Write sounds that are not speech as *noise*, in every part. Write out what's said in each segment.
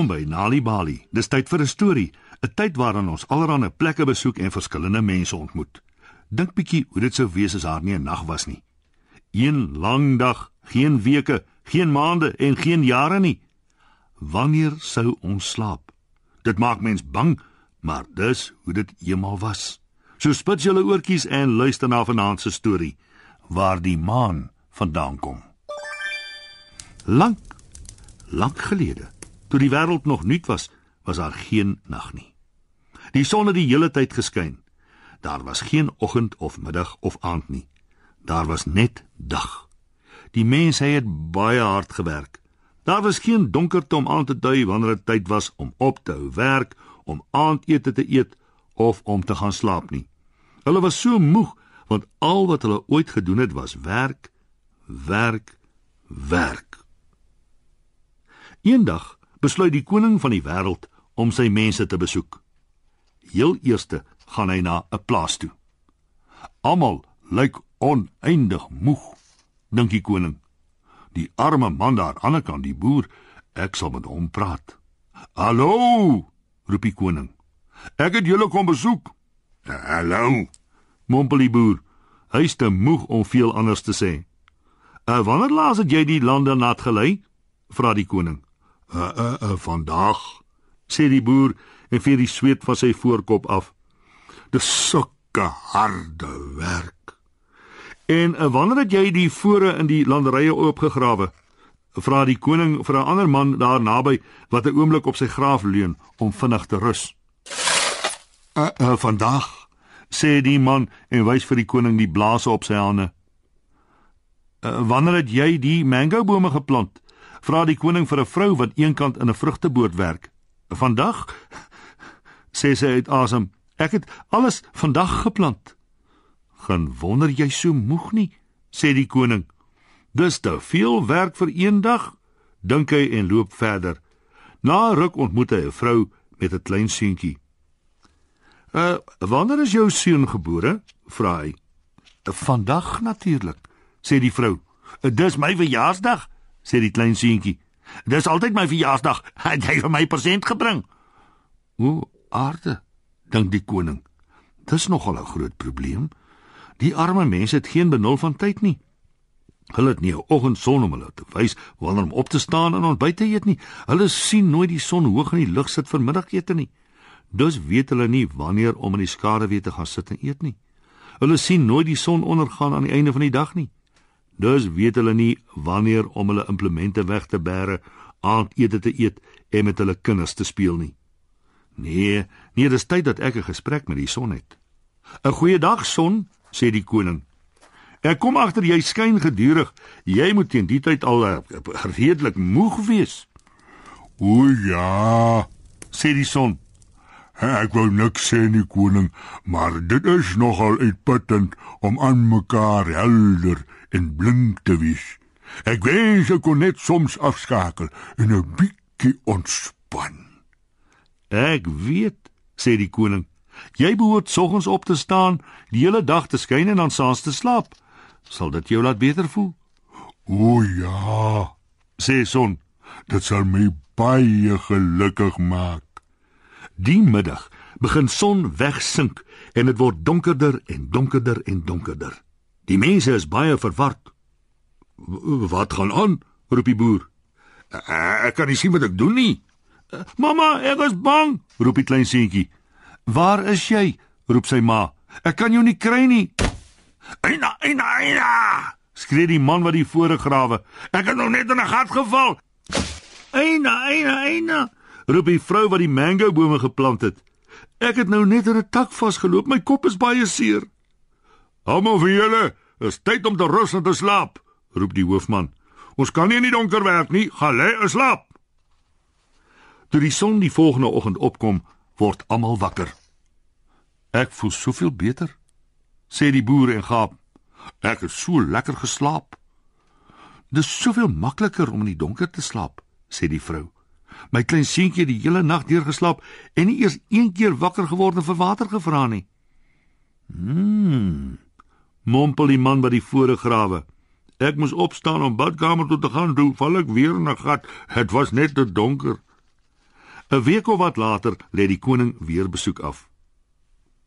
Welkom by Nali Bali. Dis tyd vir 'n storie, 'n tyd waarin ons allerlei plekke besoek en verskillende mense ontmoet. Dink bietjie hoe dit sou wees as daar nie 'n nag was nie. Een lang dag, geen weke, geen maande en geen jare nie. Wanneer sou ons slaap? Dit maak mens bang, maar dis hoe dit eendag was. So spit julle oortjies en luister na vanaand se storie waar die maan vandaan kom. Lank, lank gelede, toe die wêreld nog nuut was, was daar geen nag nie. Die son het die hele tyd geskyn. Daar was geen oggend of middag of aand nie. Daar was net dag. Die mense het baie hard gewerk. Daar was geen donkerte om aan te dui wanneer dit tyd was om op te hou werk, om aandete te eet of om te gaan slaap nie. Hulle was so moeg want al wat hulle ooit gedoen het was werk, werk, werk. Eendag besluit die koning van die wêreld om sy mense te besoek. Heel eerste gaan hy na 'n plaas toe. Almal lyk oneindig moeg, dink die koning. Die arme man daar aan die kant, die boer, ek sal met hom praat. "Hallo!" roep die koning. "Ek het julle kom besoek." "Hallo!" mompel die boer. Hy's te moeg om veel anders te sê. "Uh, wanneer laas het jy die lande nat gelei?" vra die koning uh, uh, uh, vandag sê die boer en vee die sweet van sy voorkop af. Dis sulke harde werk. En uh, wanneer het jy die vore in die landerye oopgegrawe? Vra die koning vir 'n ander man daar naby wat 'n oomblik op sy graaf leun om vinnig te rus. Uh, uh, vandag sê die man en wys vir die koning die blaase op sy hande. Uh, wanneer het jy die mango bome geplant vra die koning vir 'n vrou wat eenkant in 'n vrugteboord werk. "Vandag?" sê sy uit asem. "Ek het alles vandag geplant." "Gaan wonder jy so moeg nie," sê die koning. "Dis te veel werk vir een dag," dink hy en loop verder. Na ruk ontmoet hy 'n vrou met 'n klein seentjie. "Uh, wanneer is jou seun gebore?" vra hy. "Vandag natuurlik," sê die vrou. "Dis my verjaarsdag," sê die klein seentjie. Dis altyd my verjaarsdag. *laughs* Het jy vir my persent gebring? O, aarde, dink die koning. Dis nogal 'n groot probleem. Die arme mense het geen benul van tyd nie. Hulle het nie 'n oggendson om hulle te wys wanneer om op te staan en ontbyt te eet nie. Hulle sien nooit die son hoog in die lug sit vir middagete nie. Dus weet hulle nie wanneer om in die skaduwee te gaan sit en eet nie. Hulle sien nooit die son ondergaan aan die einde van die dag nie. Dus weet hulle nie wanneer om hulle implemente weg te bære, aandete te eet en met hulle kinders te speel nie. Nee, nee, dis tyd dat ek 'n gesprek met die son het. 'n Goeie dag son, sê die koning. Ek kom agter jy skyn gedurig. Jy moet teen die tyd al uh, redelik moeg wees. O ja, sê die son. Ek wou niks sê nie koning, maar dit is nogal uitputtend om aan mekaar helder en blink te wees. Ek wens ek kon net soms afskakel en 'n bietjie ontspan. Ek weet, sê die koning. Jy behoort soggens op te staan, die hele dag te skyn en dan saans te slaap. Sal dit jou laat beter voel? O ja, sê son. Dit sal my baie gelukkig maak. Die middag begin son wegsink en dit word donkerder en donkerder en donkerder. Die mense is baie verward. Wat gaan aan? roep die boer. Ek kan nie sien wat ek doen nie. Mamma, ek is bang, roep die klein seentjie. Waar is jy? roep sy ma. Ek kan jou nie kry nie. Eina, eina, eina! skree die man wat die voore grawe. Ek het nog net in 'n gat geval. Eina, eina, eina! roep die vrou wat die mango bome geplant het. Ek het nou net in 'n tak vasgeloop. My kop is baie seer. Almal van julle, is tyd om te rus en te slaap, roep die hoofman. Ons kan nie in die donker werk nie, gaan lê en slaap. Toe die son die volgende oggend opkom, word almal wakker. Ek voel soveel beter, sê die boer en gaap. Ek het so lekker geslaap. Dis soveel makliker om in die donker te slaap, sê die vrou. My klein seentjie het die hele nag deur geslaap en nie eers een keer wakker geword en vir water gevra nie. Hmm mompel die man by die voorgrawe. Ek moes opstaan om badkamer toe te gaan, toe val ek weer in 'n gat. Dit was net te donker. 'n Week of wat later lê die koning weer besoek af.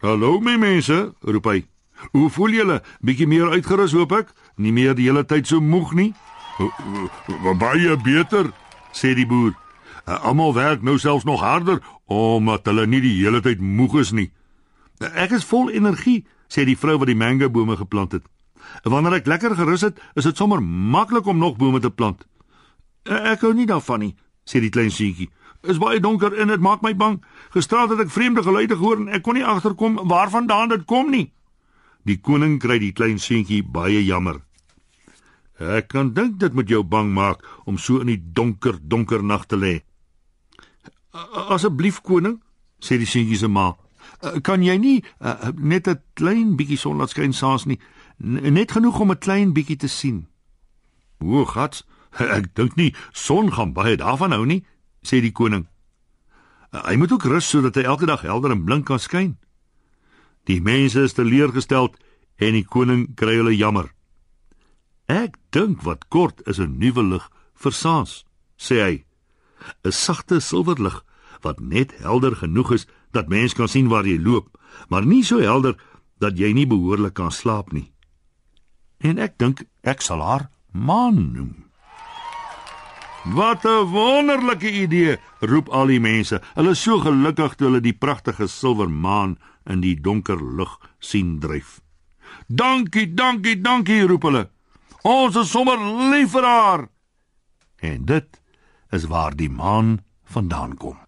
"Hallo my mense," roep hy. "Hoe voel julle? Bietjie meer uitgerus hoop ek? Nie meer die hele tyd so moeg nie?" "Baie beter," sê die boer. "Almal werk nou selfs nog harder omdat hulle nie die hele tyd moeg is nie." "Ek is vol energie," sê die vrou wat die mango bome geplant het. "Wanneer ek lekker gerus het, is dit sommer maklik om nog bome te plant." "Ek hou nie daarvan nie," sê die klein seentjie is baie donker en dit maak my bang. Gisteraand het ek vreemde geluide gehoor en ek kon nie agterkom waarvandaan dit kom nie. Die koning kry die klein seentjie baie jammer. Ek kan dink dit moet jou bang maak om so in die donker, donker nag te lê. Asseblief koning, sê die seentjie se ma, kan jy nie uh, net 'n klein bietjie son laat skyn saans nie, net genoeg om 'n klein bietjie te sien. O, gats, *laughs* ek dink nie son gaan baie daarvan hou nie, sê die koning. Hy moet ook rus sodat hy elke dag helder en blink kan skyn. Die mense is teleurgesteld en die koning kry hulle jammer. Ek dink wat kort is 'n nuwe lig vir Saans, sê hy. 'n Sagte silwerlig wat net helder genoeg is dat mens kan sien waar jy loop, maar nie so helder dat jy nie behoorlik kan slaap nie. En ek dink ek sal haar maan noem. Wat 'n wonderlike idee, roep al die mense. Hulle is so gelukkig toe hulle die pragtige silwer maan in die donker lug sien dryf. Dankie, dankie, dankie, roep hulle. Ons is sommer lief vir haar. En dit is waar die maan vandaan kom.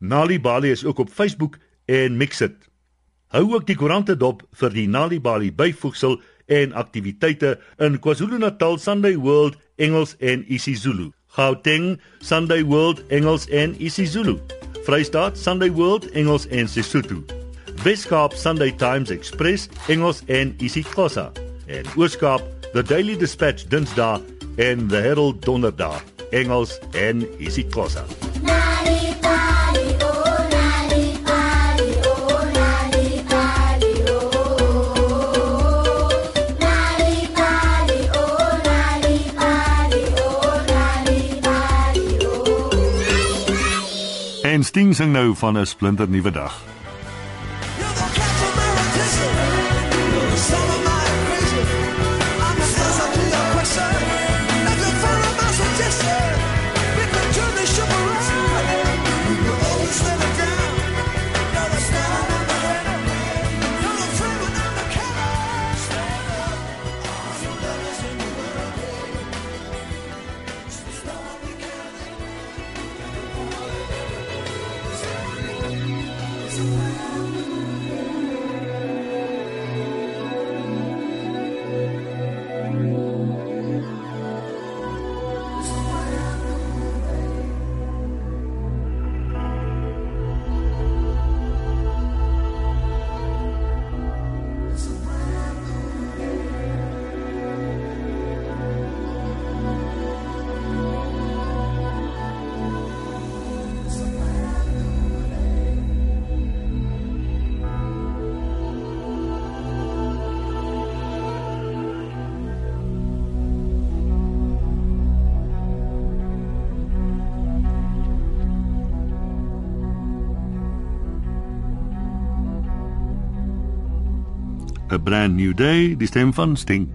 Nalibali is ook op Facebook en Mixit. Hou ook die koerante dop vir die Nalibali byvoegsel en aktiwiteite in KwaZulu-Natal Sunday World Engels en isiZulu. Gauteng Sunday World Engels en isiZulu. Vrystaat Sunday World Engels en Sesotho. Weskaap Sunday Times Express Engels en isiXhosa. En Ooskaap The Daily Dispatch Dinsdae en The Herald Donderdag Engels en isiXhosa. En Sting sing nou van 'n splinter nuwe dag. A brand new day, die stem van Sting.